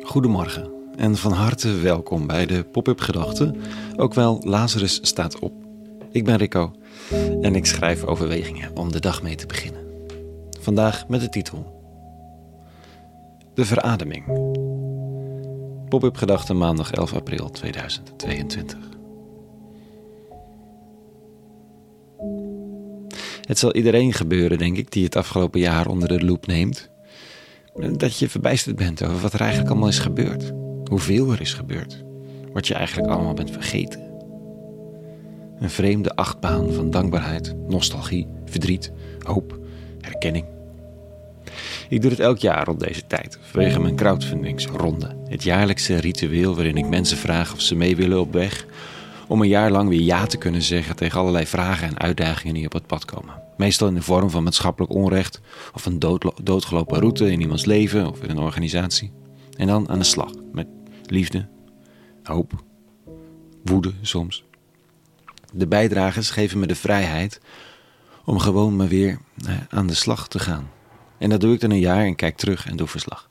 Goedemorgen en van harte welkom bij de Pop-up Gedachten, ook wel Lazarus staat op. Ik ben Rico en ik schrijf overwegingen om de dag mee te beginnen. Vandaag met de titel De Verademing. Pop-up Gedachten maandag 11 april 2022. Het zal iedereen gebeuren, denk ik, die het afgelopen jaar onder de loep neemt. Dat je verbijsterd bent over wat er eigenlijk allemaal is gebeurd. Hoeveel er is gebeurd. Wat je eigenlijk allemaal bent vergeten. Een vreemde achtbaan van dankbaarheid, nostalgie, verdriet, hoop, herkenning. Ik doe het elk jaar rond deze tijd, vanwege mijn crowdfundingsronde. Het jaarlijkse ritueel waarin ik mensen vraag of ze mee willen op weg om een jaar lang weer ja te kunnen zeggen tegen allerlei vragen en uitdagingen die op het pad komen. Meestal in de vorm van maatschappelijk onrecht of een doodgelopen route in iemands leven of in een organisatie. En dan aan de slag met liefde, hoop, woede soms. De bijdragers geven me de vrijheid om gewoon maar weer eh, aan de slag te gaan. En dat doe ik dan een jaar en kijk terug en doe verslag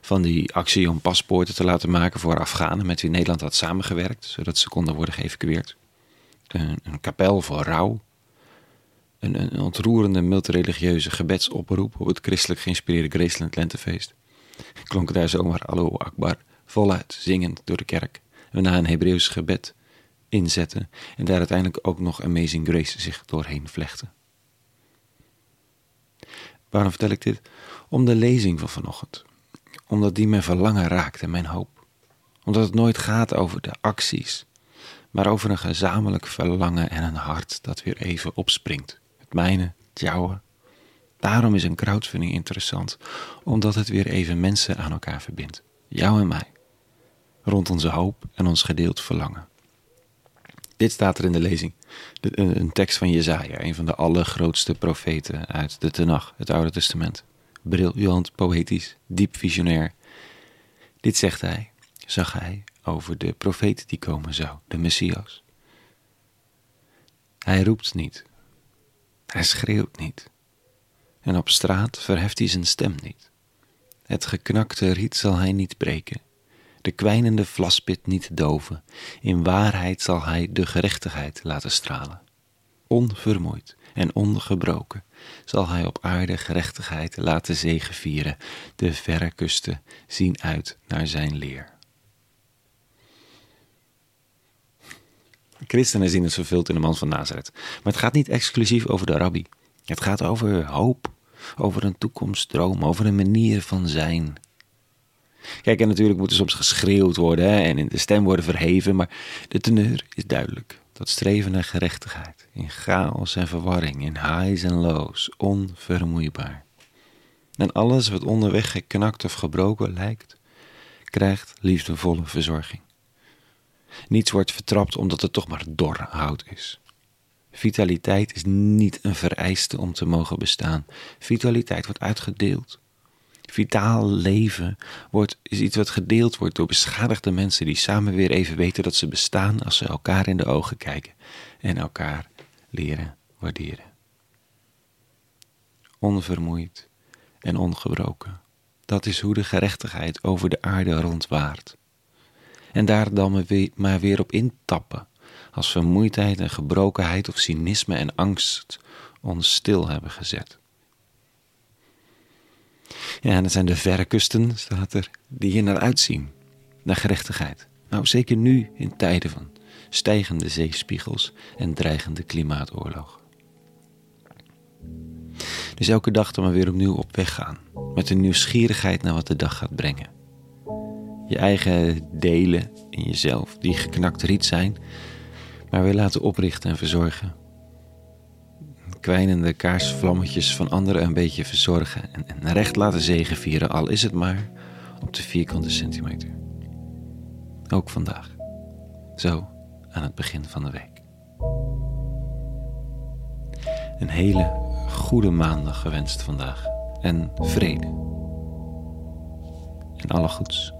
van die actie om paspoorten te laten maken voor Afghanen met wie Nederland had samengewerkt, zodat ze konden worden geëvacueerd. Een, een kapel voor rouw. Een, ontroerende multireligieuze gebedsoproep op het christelijk geïnspireerde Graceland Lentefeest. Klonk daar zomaar Allahu Akbar voluit zingend door de kerk. En na een Hebreeuws gebed inzetten en daar uiteindelijk ook nog Amazing Grace zich doorheen vlechten. Waarom vertel ik dit? Om de lezing van vanochtend omdat die mijn verlangen raakt en mijn hoop. Omdat het nooit gaat over de acties, maar over een gezamenlijk verlangen en een hart dat weer even opspringt. Het mijne, het jouwe. Daarom is een crowdfunding interessant, omdat het weer even mensen aan elkaar verbindt. Jou en mij. Rond onze hoop en ons gedeeld verlangen. Dit staat er in de lezing. een tekst van Jezaja, een van de allergrootste profeten uit de Tenach, het Oude Testament briljant, poëtisch, diep visionair. Dit zegt hij, zag hij over de profeet die komen zou, de Messias. Hij roept niet, hij schreeuwt niet, en op straat verheft hij zijn stem niet. Het geknakte riet zal hij niet breken, de kwijnende vlaspit niet doven, in waarheid zal hij de gerechtigheid laten stralen. Onvermoeid en ongebroken zal hij op aarde gerechtigheid laten zegevieren. De verre kusten zien uit naar zijn leer. Christenen zien het vervuld in de man van Nazareth. Maar het gaat niet exclusief over de rabbi. Het gaat over hoop, over een toekomstdroom, over een manier van zijn. Kijk, en natuurlijk moet er soms geschreeuwd worden en in de stem worden verheven, maar de teneur is duidelijk. Dat streven naar gerechtigheid, in chaos en verwarring, in highs en lows, onvermoeibaar. En alles wat onderweg geknakt of gebroken lijkt, krijgt liefdevolle verzorging. Niets wordt vertrapt omdat het toch maar dor hout is. Vitaliteit is niet een vereiste om te mogen bestaan. Vitaliteit wordt uitgedeeld. Vitaal leven wordt, is iets wat gedeeld wordt door beschadigde mensen die samen weer even weten dat ze bestaan als ze elkaar in de ogen kijken en elkaar leren waarderen. Onvermoeid en ongebroken. Dat is hoe de gerechtigheid over de aarde rondwaart. En daar dan maar weer op intappen, als vermoeidheid en gebrokenheid of cynisme en angst ons stil hebben gezet. Ja, en dat zijn de verre kusten, staat er, die hier naar uitzien. Naar gerechtigheid. Nou, zeker nu in tijden van stijgende zeespiegels en dreigende klimaatoorlog. Dus elke dag dan maar weer opnieuw op weg gaan. Met een nieuwsgierigheid naar wat de dag gaat brengen. Je eigen delen in jezelf, die geknakt riet zijn, maar weer laten oprichten en verzorgen kwijnende kaarsvlammetjes van anderen een beetje verzorgen en, en recht laten zegenvieren, al is het maar op de vierkante centimeter. Ook vandaag. Zo aan het begin van de week. Een hele goede maandag gewenst vandaag en vrede. En alle goeds.